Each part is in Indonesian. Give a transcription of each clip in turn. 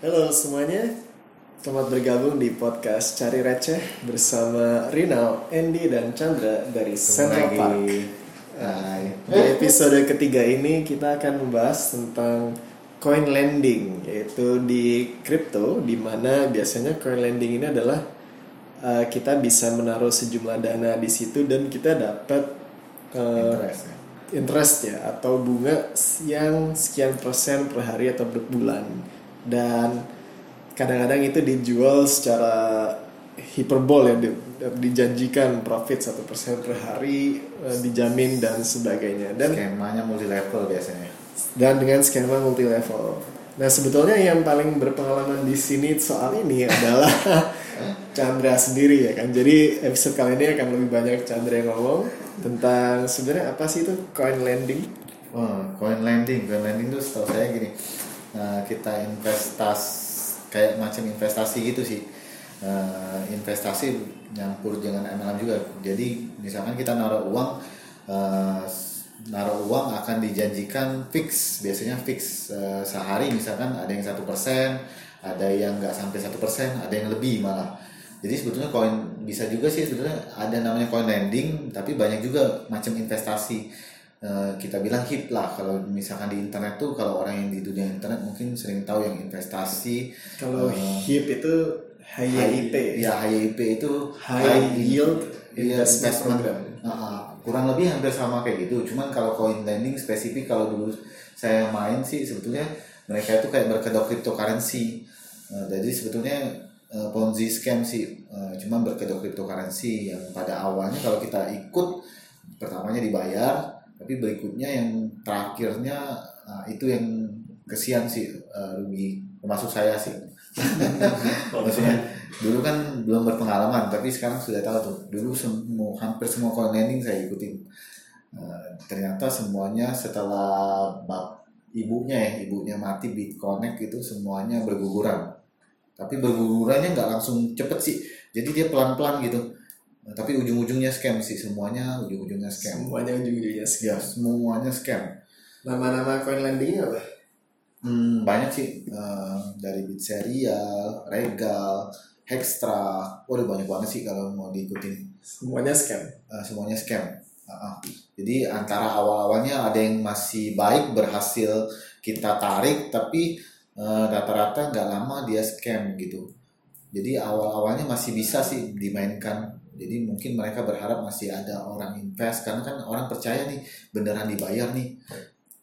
Halo semuanya, selamat bergabung di podcast Cari Receh bersama Rinal, Andy, dan Chandra dari Central. Park. Hai. Di episode ketiga ini kita akan membahas tentang coin lending, yaitu di crypto, di mana biasanya coin lending ini adalah uh, kita bisa menaruh sejumlah dana di situ dan kita dapat uh, Interest ya. interest ya atau bunga yang sekian persen per hari atau per bulan dan kadang-kadang itu dijual secara hiperbol ya di- dijanjikan profit satu persen per hari eh, dijamin dan sebagainya dan Skemanya multi level biasanya. dan dengan skema multi level. Nah sebetulnya yang paling berpengalaman di sini soal ini adalah Chandra sendiri ya kan. Jadi episode kali ini akan lebih banyak Chandra yang ngomong tentang sebenarnya apa sih itu coin lending. Oh, coin lending, coin lending itu setahu saya gini, nah, kita investasi kayak macam investasi gitu sih, Nah, investasi nyampur dengan MLM juga. Jadi misalkan kita naruh uang, eh, naruh uang akan dijanjikan fix, biasanya fix eh, sehari misalkan ada yang satu persen, ada yang nggak sampai satu persen, ada yang lebih malah. Jadi sebetulnya koin bisa juga sih sebetulnya ada namanya coin lending, tapi banyak juga macam investasi. Eh, kita bilang hip lah kalau misalkan di internet tuh kalau orang yang di dunia internet mungkin sering tahu yang investasi Kalau eh, HIP itu HYIP. ya HYIP itu High Yield Iya, Investment investment. Program. Ah, ah. kurang lebih hampir sama kayak gitu. Cuman kalau coin lending spesifik kalau dulu saya main sih sebetulnya mereka itu kayak berkedok cryptocurrency. Eh, jadi sebetulnya eh, ponzi scam sih, Eh, cuman berkedok cryptocurrency yang pada awalnya kalau kita ikut pertamanya dibayar, tapi berikutnya yang terakhirnya ah, itu yang kesian sih eh, rugi, termasuk saya sih. Maksudnya dulu kan belum berpengalaman, tapi sekarang sudah tahu tuh. Dulu semua hampir semua lending saya ikutin. Eh, ternyata semuanya setelah bap ibunya ya, ibunya mati Bitconnect itu semuanya berguguran. Tapi bergugurannya nggak langsung cepet sih. Jadi dia pelan-pelan gitu. Nah, tapi ujung-ujungnya scam sih, semuanya ujung-ujungnya scam. Semuanya ujung-ujungnya scam. Ya, semuanya scam. Nama-nama coin lendingnya apa? Hmm, banyak sih Eh, dari Bit Serial, Regal, Hextra. Waduh banyak banget sih kalau mau diikutin. Semuanya scam. Eh, semuanya scam. Ah, ah. Jadi antara awal-awalnya ada yang masih baik berhasil kita tarik, tapi eh, rata-rata nggak lama dia scam gitu. Jadi awal-awalnya masih bisa sih dimainkan. Jadi mungkin mereka berharap masih ada orang invest karena kan orang percaya nih beneran dibayar nih.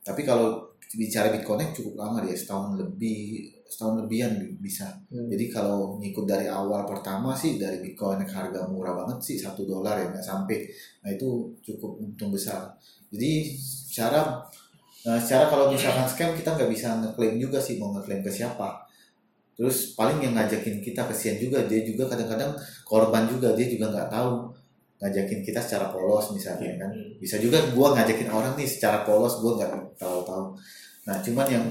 Tapi kalau bicara Bitcoin cukup lama dia setahun lebih setahun lebihan bisa. Hmm. Jadi kalau ngikut dari awal pertama sih dari Bitcoin harga murah banget sih satu dolar ya nggak sampai. Nah itu cukup untung besar. Jadi secara nah, secara kalau misalkan scam kita nggak bisa ngeklaim juga sih mau ngeklaim ke siapa. Terus paling yang ngajakin kita kesian juga dia juga kadang-kadang korban juga dia juga nggak tahu ngajakin kita secara polos misalnya kan. Bisa juga gua ngajakin orang nih secara polos gua nggak tahu-tahu. Nah cuman yang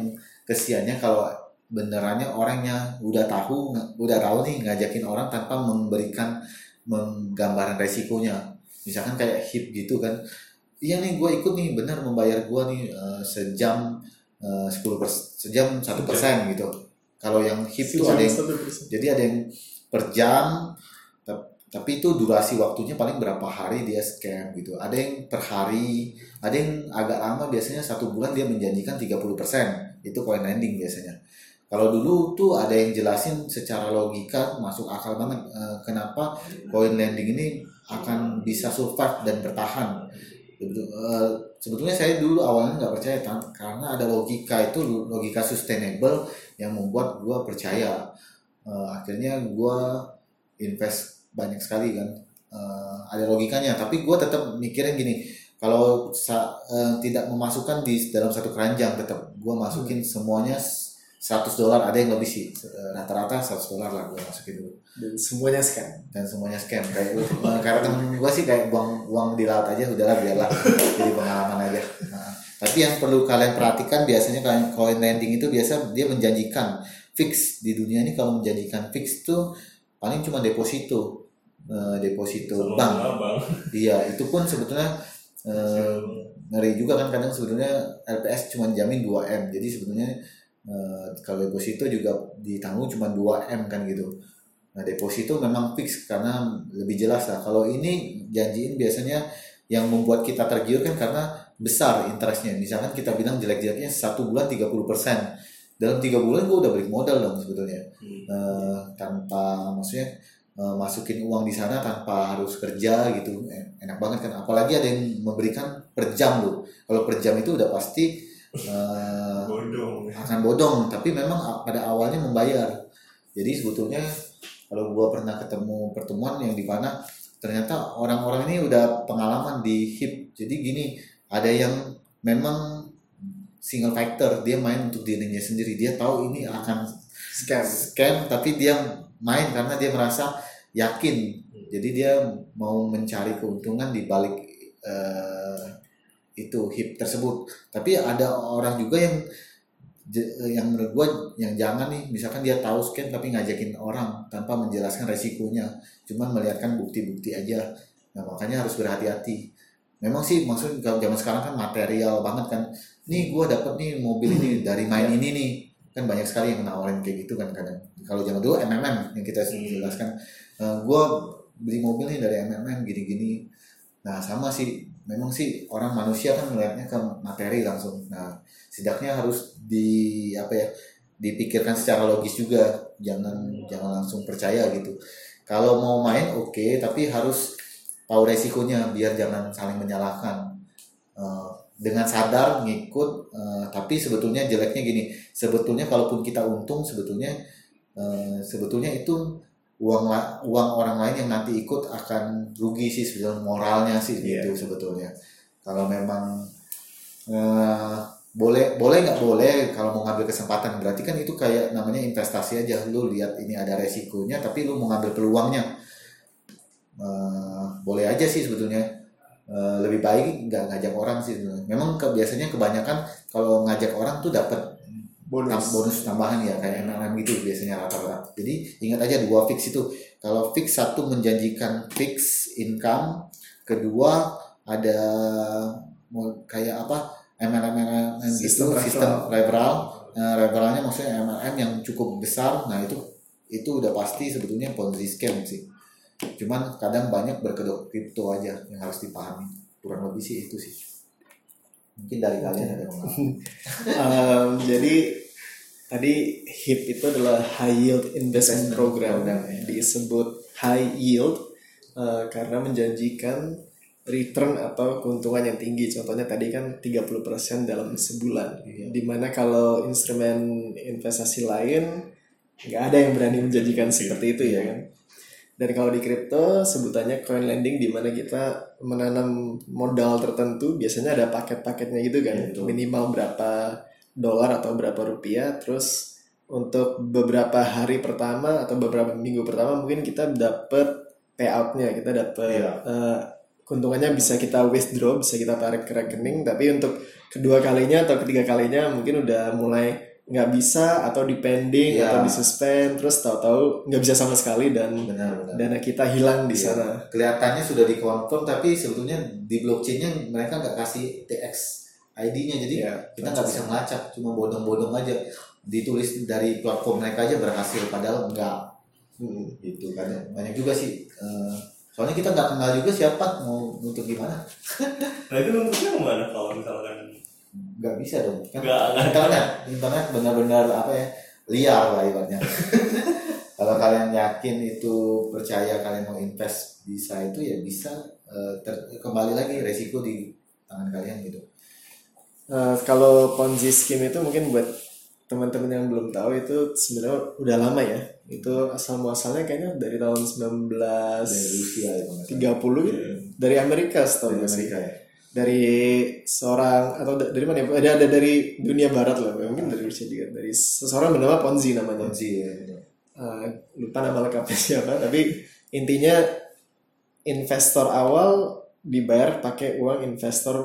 kesiannya kalau benerannya orangnya udah tahu udah tahu nih ngajakin orang tanpa memberikan menggambaran resikonya. Misalkan kayak hip gitu kan iya nih gue ikut nih benar membayar gue nih eh, sejam eh, 10 pers- sejam satu persen gitu kalau yang hip tuh ada yang jadi ada yang per jam tap- tapi itu durasi waktunya paling berapa hari dia scam gitu. Ada yang per hari ada yang agak lama biasanya satu bulan dia menjanjikan 30% itu coin lending biasanya. Kalau dulu tuh ada yang jelasin secara logika masuk akal banget eh, kenapa coin lending ini akan bisa survive dan bertahan Betul- eh, sebetulnya saya dulu awalnya nggak percaya kan karena ada logika itu logika sustainable yang membuat gua percaya. Eh, akhirnya gua invest banyak sekali kan. Eh, ada logikanya tapi gua tetap mikirin gini kalau tidak memasukkan di dalam satu keranjang tetap gua masukin semuanya 100 dolar ada yang lebih sih. Eh, rata-rata 100 dolar lah gua masukin dulu. Dan semuanya scam. dan semuanya scam. Kayak. Eh, karena temen gue sih kayak buang uang di laut aja udahlah biarlah. Jadi pengalaman aja. Nah, tapi yang perlu kalian perhatikan biasanya kalian coin lending itu biasa dia menjanjikan fix. Di dunia ini kalau menjanjikan fix tuh paling cuma deposito Eh, deposito bank. Bang. iya itu pun sebetulnya eh, ngeri juga kan. Kadang sebetulnya LPS cuma jamin 2 m. Jadi sebetulnya Eh, kalau deposito juga ditanggung cuma 2 m kan gitu. Nah deposito memang fix karena lebih jelas lah. Kalau ini janjiin biasanya yang membuat kita tergiur kan karena besar interestnya. Misalkan kita bilang jelek-jeleknya satu bulan 30% dalam tiga bulan gue udah balik modal dong sebetulnya. Hmm. Eh, tanpa maksudnya eh, masukin uang di sana tanpa harus kerja gitu. Eh, enak banget kan. Apalagi ada yang memberikan per jam loh. Kalau per jam itu udah pasti eh, Bodong. akan bodong tapi memang pada awalnya membayar. Jadi sebetulnya kalau gua pernah ketemu pertemuan yang di mana ternyata orang-orang ini udah pengalaman di hip. Jadi gini ada yang memang single factor dia main untuk dirinya sendiri. Dia tahu ini akan scam. scam tapi dia main karena dia merasa yakin. Jadi dia mau mencari keuntungan di balik eh, itu hip tersebut. Tapi ada orang juga yang yang menurut gua yang jangan nih misalkan dia tahu scam tapi ngajakin orang tanpa menjelaskan resikonya. Cuman melihatkan bukti-bukti aja. Nah makanya harus berhati-hati. Memang sih maksud kalau zaman sekarang kan material banget kan. Nih gua dapet nih mobil ini dari main ini nih. Kan banyak sekali yang nawarin kayak gitu kan kadang. Kalau zaman dulu MMM yang kita Hmm. jelaskan. Eh, gua beli mobil nih dari MMM gini-gini. Nah sama sih memang sih orang manusia kan melihatnya ke materi langsung. Nah setidaknya harus di apa ya dipikirkan secara logis juga. Jangan jangan langsung percaya gitu. Kalau mau main oke tapi harus tahu resikonya biar jangan saling menyalahkan. Eh, dengan sadar ngikut eh, tapi sebetulnya jeleknya gini. Sebetulnya kalaupun kita untung sebetulnya eh, sebetulnya itu uang la- uang orang lain yang nanti ikut akan rugi sih sebetulnya moralnya sih Iya. gitu sebetulnya. Kalau memang eh, boleh boleh nggak boleh kalau mau ngambil kesempatan berarti kan itu kayak namanya investasi aja. Lu lihat ini ada resikonya tapi lu mau ngambil peluangnya. Eh, boleh aja sih sebetulnya. Eh, lebih baik nggak ngajak orang sih memang ke, biasanya kebanyakan kalau ngajak orang tuh dapat bonus bonus tambahan ya kayak MLM gitu biasanya rata-rata. Jadi ingat aja dua fix itu. Kalau fix satu menjanjikan fix income, kedua ada kayak apa MLM MLM gitu referral. sistem referral. Nah, referralnya maksudnya MLM yang cukup besar. Nah itu itu udah pasti sebetulnya ponzi scam sih. Cuman kadang banyak berkedok kripto aja yang harus dipahami. Kurang lebih sih itu sih. Mungkin dari kalian ada yang Um, jadi tadi HIP itu adalah High Yield Investment Program Program, ya. disebut High Yield uh, karena menjanjikan return atau keuntungan yang tinggi. Contohnya tadi kan 30% dalam sebulan. Iya. Di mana kalau instrumen investasi lain nggak ada yang berani menjanjikan seperti itu ya kan. Dan kalau di kripto sebutannya coin lending di mana kita menanam modal tertentu biasanya ada paket-paketnya gitu kan. Iya, betul. Minimal berapa dolar atau berapa rupiah terus untuk beberapa hari pertama atau beberapa minggu pertama mungkin kita dapat payoutnya kita dapat Iya. eh, keuntungannya bisa kita withdraw bisa kita tarik ke rekening tapi untuk kedua kalinya atau ketiga kalinya mungkin udah mulai nggak bisa atau depending Iya. atau disuspend terus tahu-tahu nggak bisa sama sekali dan benar-benar. dana kita hilang di Iya. sana kelihatannya sudah dikonfirm tapi sebetulnya di blockchainnya mereka nggak kasih TX ID-nya jadi Iya, kita nggak bisa melacak cuma bodong-bodong aja ditulis dari platform mereka aja berhasil padahal enggak Hmm. gitu kan banyak juga sih eh, soalnya kita nggak kenal juga siapa mau untuk gimana Nah itu nuntutnya ke mana kalau misalkan nggak bisa dong kan nggak internet internet benar-benar apa ya liar lah ibaratnya kalau kalian yakin itu percaya kalian mau invest bisa itu ya bisa ter- kembali lagi resiko di tangan kalian gitu Eh, kalau Ponzi scheme itu mungkin buat teman-teman yang belum tahu itu sebenarnya udah lama ya. Itu asal muasalnya kayaknya dari tahun 1930 dari Rusia ya kalau nggak salah. gitu. Dari Amerika setahu dari. Amerika ya Dari seorang atau da- dari mana ya? Ada ada dari dunia barat lah, mungkin dari Rusia juga. Dari seseorang bernama Ponzi namanya. Ponzi ya Eh, lupa nama lengkapnya siapa, tapi intinya investor awal dibayar pakai uang investor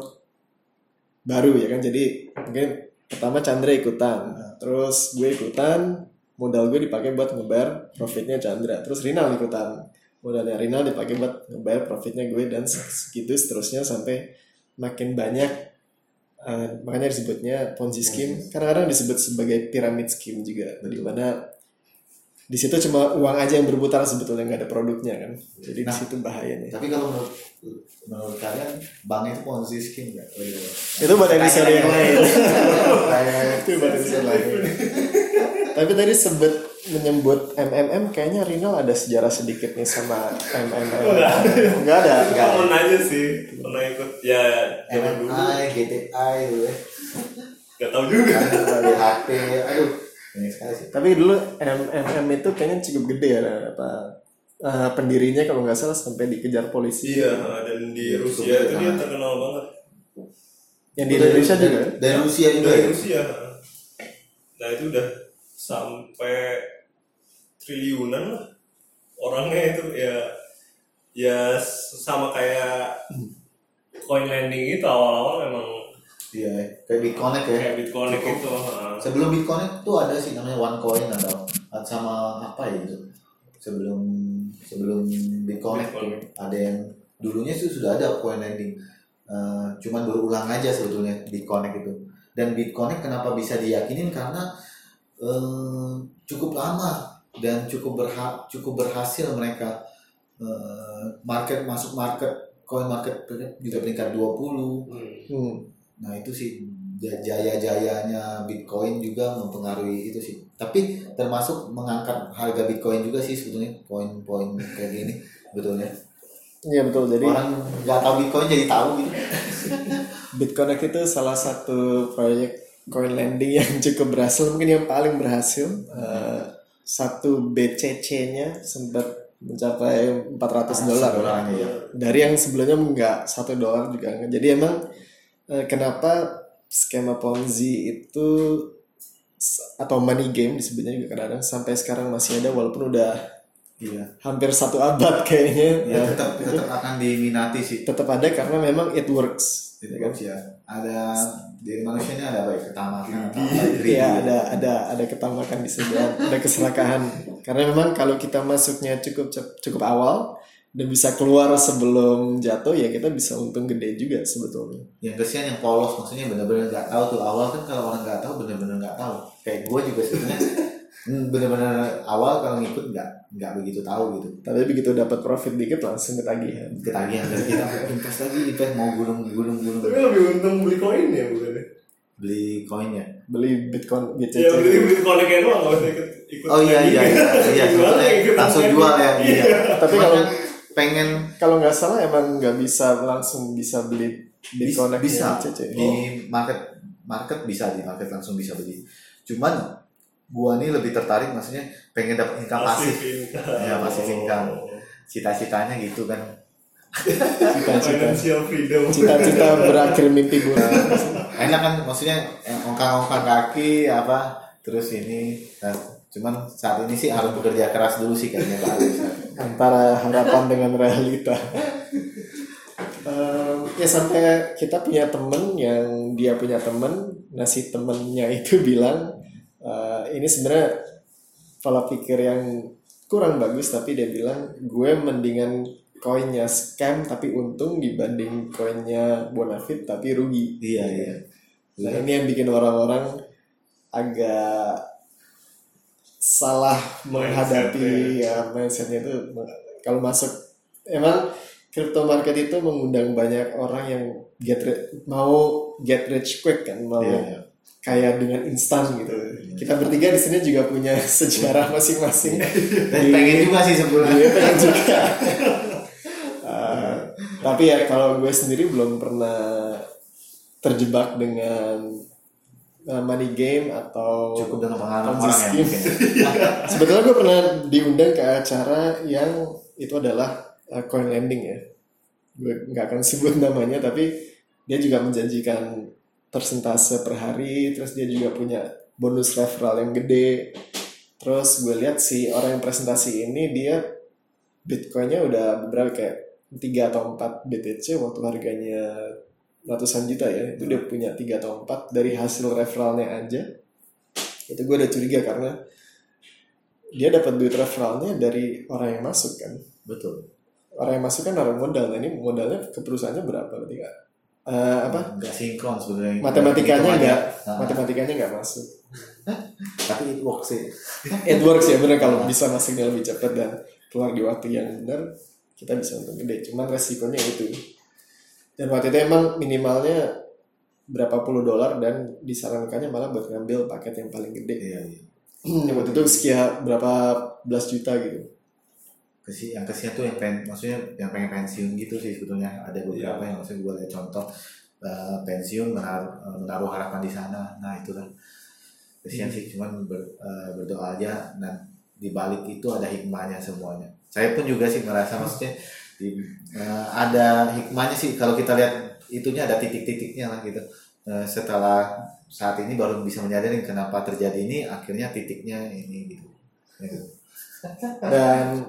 baru ya kan jadi mungkin pertama Chandra ikutan terus gue ikutan modal gue dipakai buat ngebayar profitnya Chandra terus Rinal ikutan modalnya Rinal dipakai buat ngebayar profitnya gue dan segitu seterusnya sampai makin banyak Eh, makanya disebutnya Ponzi scheme. Kadang-kadang disebut sebagai pyramid scheme juga, di mana di situ cuma uang aja yang berputar sebetulnya nggak ada produknya kan. Jadi di Nah. situ bahayanya. Tapi kalau menurut menurut kalian bank itu ponzi scheme nggak? Oh, iya. Itu buat episode yang lain. Itu buat episode lain. Tapi tadi sebut menyebut MMM kayaknya Rinal ada sejarah sedikit nih sama MMM. Enggak ada. Enggak mau nanya sih, pernah ikut ya zaman dulu. MMI, GTI gitu ya. Gak tau juga. BHP, aduh. Banyak sekali sih. Tapi dulu MMM itu kayaknya cukup gede ya apa eh, pendirinya kalau nggak salah sampai dikejar polisi. Iya, dan di Rusia itu dia terkenal banget. Yang di Indonesia juga. kan? Dari Rusia juga Dari ya? Rusia. Nah itu udah sampai triliunan lah orangnya itu ya ya sama kayak coin landing itu awal-awal memang Iya, kayak Bitconnect ya. kayak Bitcoin itu. Sebelum Bitconnect tuh ada sih namanya OneCoin atau sama apa ya gitu. Sebelum sebelum Bitconnect tuh Bitconnect. ada yang dulunya sih sudah ada coin lending. Eh, cuman berulang aja sebetulnya Bitconnect itu. Dan Bitconnect kenapa bisa diyakinin karena eh, cukup lama dan cukup berha cukup berhasil mereka eh, market masuk market coin market juga peringkat 20 Hmm. Nah itu sih ja- jaya-jayanya Bitcoin juga mempengaruhi itu sih. Tapi termasuk mengangkat harga Bitcoin juga sih sebetulnya poin-poin kayak gini betulnya. Iya betul. Jadi Orang nggak tahu Bitcoin jadi tahu gitu. Bitconnect itu salah satu proyek coin lending yang cukup berhasil, mungkin yang paling berhasil. Eh, satu BCC-nya sempat mencapai 400 dolar. Ya. Dari yang sebelumnya nggak satu dolar juga. nggak. Jadi emang eh, kenapa skema Ponzi itu atau money game disebutnya juga kadang-kadang sampai sekarang masih ada walaupun udah Iya. hampir satu abad kayaknya. Ya tetap tetap akan diminati sih. tetap ada karena memang it works. Itu ya kan? ya. Ada di manusianya ada baik ketamakan, baik greedy. Iya ada ada ada ketamakan di sini. Ada keserakahan. Karena memang kalau kita masuknya cukup cukup awal dan bisa keluar sebelum jatuh ya kita bisa untung gede juga sebetulnya. yang kesian yang polos. Maksudnya benar-benar nggak tahu tuh. Awal kan kalau orang nggak tahu benar-benar nggak tahu. Kayak gue juga sebenarnya hmm, benar-benar awal kalau ngikut nggak nggak begitu tahu gitu. Tapi begitu dapat profit dikit langsung ketagihan. ketagihan dari kita invest lagi invest mau gulung gulung gulung. Tapi lebih untung beli koin ya bukan? beli koinnya Beli Bitcoin BCC. Ya beli beli koinnya doang nggak usah ikut ikut. oh iya iya iya. Iya langsung jual ya iya. Tapi Cuman kalau pengen kalau nggak salah emang nggak bisa langsung bisa beli Bitcoin bisa. di market market bisa di market langsung bisa beli. Cuman gua nih lebih tertarik maksudnya pengen dapat income pasif. Ya, passive income. cita-citanya gitu kan Cita-cita. Financial freedom. Cita-cita berakhir mimpi buruk. enak kan maksudnya eh, ongkang-ongkang kaki apa terus ini nah, cuman saat ini sih harus bekerja keras dulu sih kayaknya Pak Alex. antara harapan dengan realita. Em, ya sampai kita punya temen yang dia punya temen, nah si temennya itu bilang "Eh, ini sebenarnya pola pikir yang kurang bagus tapi dia bilang gue mendingan koinnya scam tapi untung dibanding koinnya bonafit tapi rugi. iya iya Nah ini yang bikin orang-orang agak salah menghadapi ya mindsetnya itu kalau masuk emang crypto market itu mengundang banyak orang yang get mau get rich quick kan mau Iya, iya. Kaya dengan instan gitu. Kita bertiga di sini juga punya sejarah masing-masing. Dan pengen juga sih sebulan. Gue pengen juga. Uh, tapi ya kalau gue sendiri belum pernah terjebak dengan uh, money game atau cukup dengan pengalaman orang yang mungkin. Sebetulnya gue pernah diundang ke acara yang itu adalah uh, coin lending ya. Gue nggak akan sebut namanya tapi dia juga menjanjikan persentase per hari, terus dia juga punya bonus referral yang gede. Terus gue lihat si orang yang presentasi ini dia bitcoinnya udah berapa kayak 3 atau 4 BTC waktu harganya ratusan juta ya. Itu dia punya 3 atau 4 dari hasil referralnya aja. Itu gue udah curiga karena dia dapat duit referralnya dari orang yang masuk kan betul orang yang masuk kan naruh modal nah ini modalnya ke perusahaannya berapa berarti nggak eh, apa? Nggak sinkron sebenarnya. Matematikanya nggak Nah, matematikanya nggak masuk. Tapi it works sih. It works ya bener. Kalau bisa masuknya lebih cepat dan keluar di waktu yang benar kita bisa untung gede. Cuman resikonya itu. Dan waktu itu emang minimalnya berapa puluh dolar dan disarankannya malah buat ngambil paket yang paling gede. Iya iya. Yang waktu itu sekian berapa belas juta gitu Kesi, yang kesian tuh yang pengen maksudnya yang pengen pensiun gitu sih sebetulnya. Ada beberapa Iya. yang maksudnya gue lihat contoh eh, pensiun menaruh, eh, menaruh harapan di sana. Nah itu kan kesian Hmm. sih cuman ber- eh, berdoa aja. Dan di balik itu ada hikmahnya semuanya. Saya pun juga sih merasa maksudnya di, eh, ada hikmahnya sih. Kalau kita lihat itunya ada titik-titiknya lah gitu. Eh, setelah saat ini baru bisa menyadari kenapa terjadi ini akhirnya titiknya ini gitu. Gitu. dan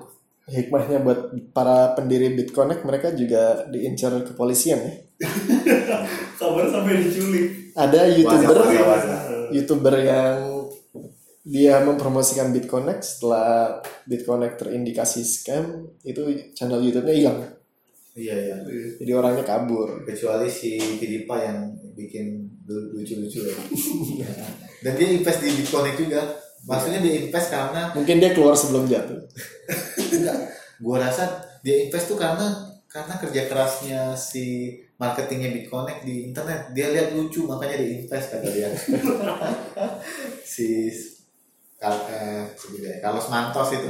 hikmahnya buat para pendiri BitConnect mereka juga diincar kepolisian ya Kabar sampai diculik. ada youtuber Wajar, wajar. youtuber yang dia mempromosikan BitConnect setelah BitConnect terindikasi scam itu channel YouTube-nya hilang iya iya jadi orangnya kabur kecuali si Pidipa yang bikin lu- lucu-lucu ya. Dan dia invest di Bitcoin juga. Maksudnya dia invest karena mungkin dia keluar sebelum jatuh. Enggak, gua rasa dia invest tuh karena karena kerja kerasnya si marketingnya Bitcoin di internet. Dia lihat lucu makanya dia invest kata dia. si Kal eh, Carlos Mantos itu.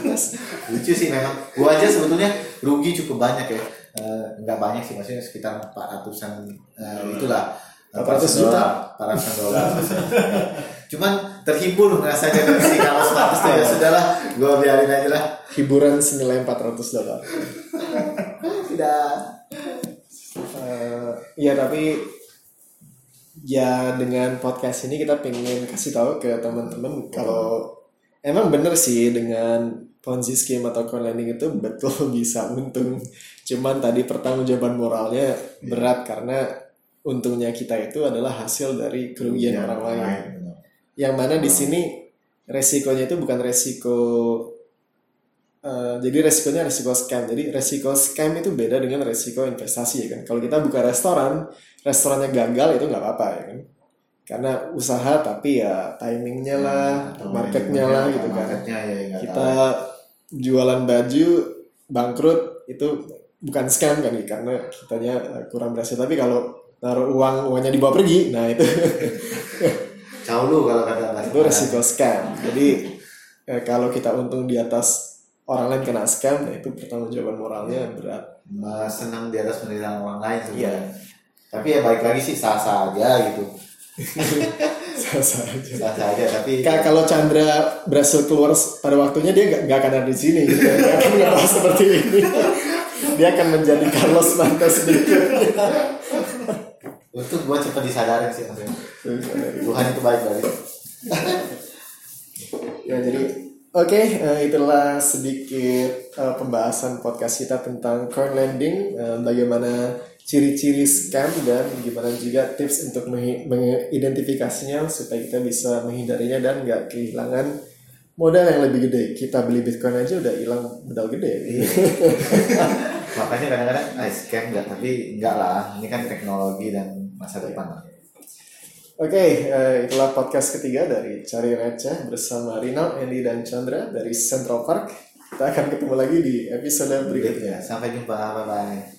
Lucu sih memang. Gua aja sebetulnya rugi cukup banyak ya. Eh, nggak banyak sih maksudnya sekitar 400an eh, itulah. 400 juta. 400 dolar cuman terhibur rasanya dari si Mantos tuh ya sudahlah gua biarin aja lah. Hiburan senilai 400 dolar. Tidak. Eh, ya tapi ya dengan podcast ini kita pengen kasih tahu ke teman-teman kalau emang bener sih dengan Ponzi scheme atau coin lending itu betul bisa untung. Cuman tadi pertanggungjawaban moralnya berat karena untungnya kita itu adalah hasil dari kerugian Iya, orang lain. Yang mana di sini resikonya itu bukan resiko eh, jadi resikonya resiko scam. Jadi resiko scam itu beda dengan resiko investasi ya kan. Kalau kita buka restoran, restorannya gagal itu nggak apa-apa ya kan. Karena usaha tapi ya timingnya lah, Atau marketnya lah gitu kan. ya nggak Kita tahu. jualan baju bangkrut itu bukan scam kan karena kitanya kurang berhasil. Tapi kalau naruh uang uangnya dibawa pergi, nah itu Jauh lu kalau kata Mas itu resiko scam. Jadi eh, kalau kita untung di atas orang lain kena scam, nah itu pertanggungjawaban moralnya berat. Mas senang di atas penderitaan orang lain sebenarnya. Iya. Tapi ya baik lagi sih sah-sah aja gitu. Sasa aja. Sah-sah aja tapi Ka- kalau Chandra berhasil keluar pada waktunya dia gak, gak akan ada di sini, gitu. Gak akan seperti ini. Dia akan menjadi Carlos Mantas sedikit. untuk gua cepat disadarin sih maksudnya. Tuhan itu baik banget. ya jadi oke eh, itulah sedikit eh, pembahasan podcast kita tentang coin lending eh, bagaimana ciri-ciri scam dan gimana juga tips untuk mengidentifikasinya supaya kita bisa menghindarinya dan nggak kehilangan modal yang lebih gede kita beli bitcoin aja udah hilang modal gede Makanya kadang-kadang ah, scam enggak tapi enggak lah. Ini kan teknologi dan masa depan. Oke, eh, itulah podcast ketiga dari Cari Receh bersama Rinal, Andy, dan Chandra dari Central Park. Kita akan ketemu lagi di episode berikutnya. Sampai jumpa. Bye bye.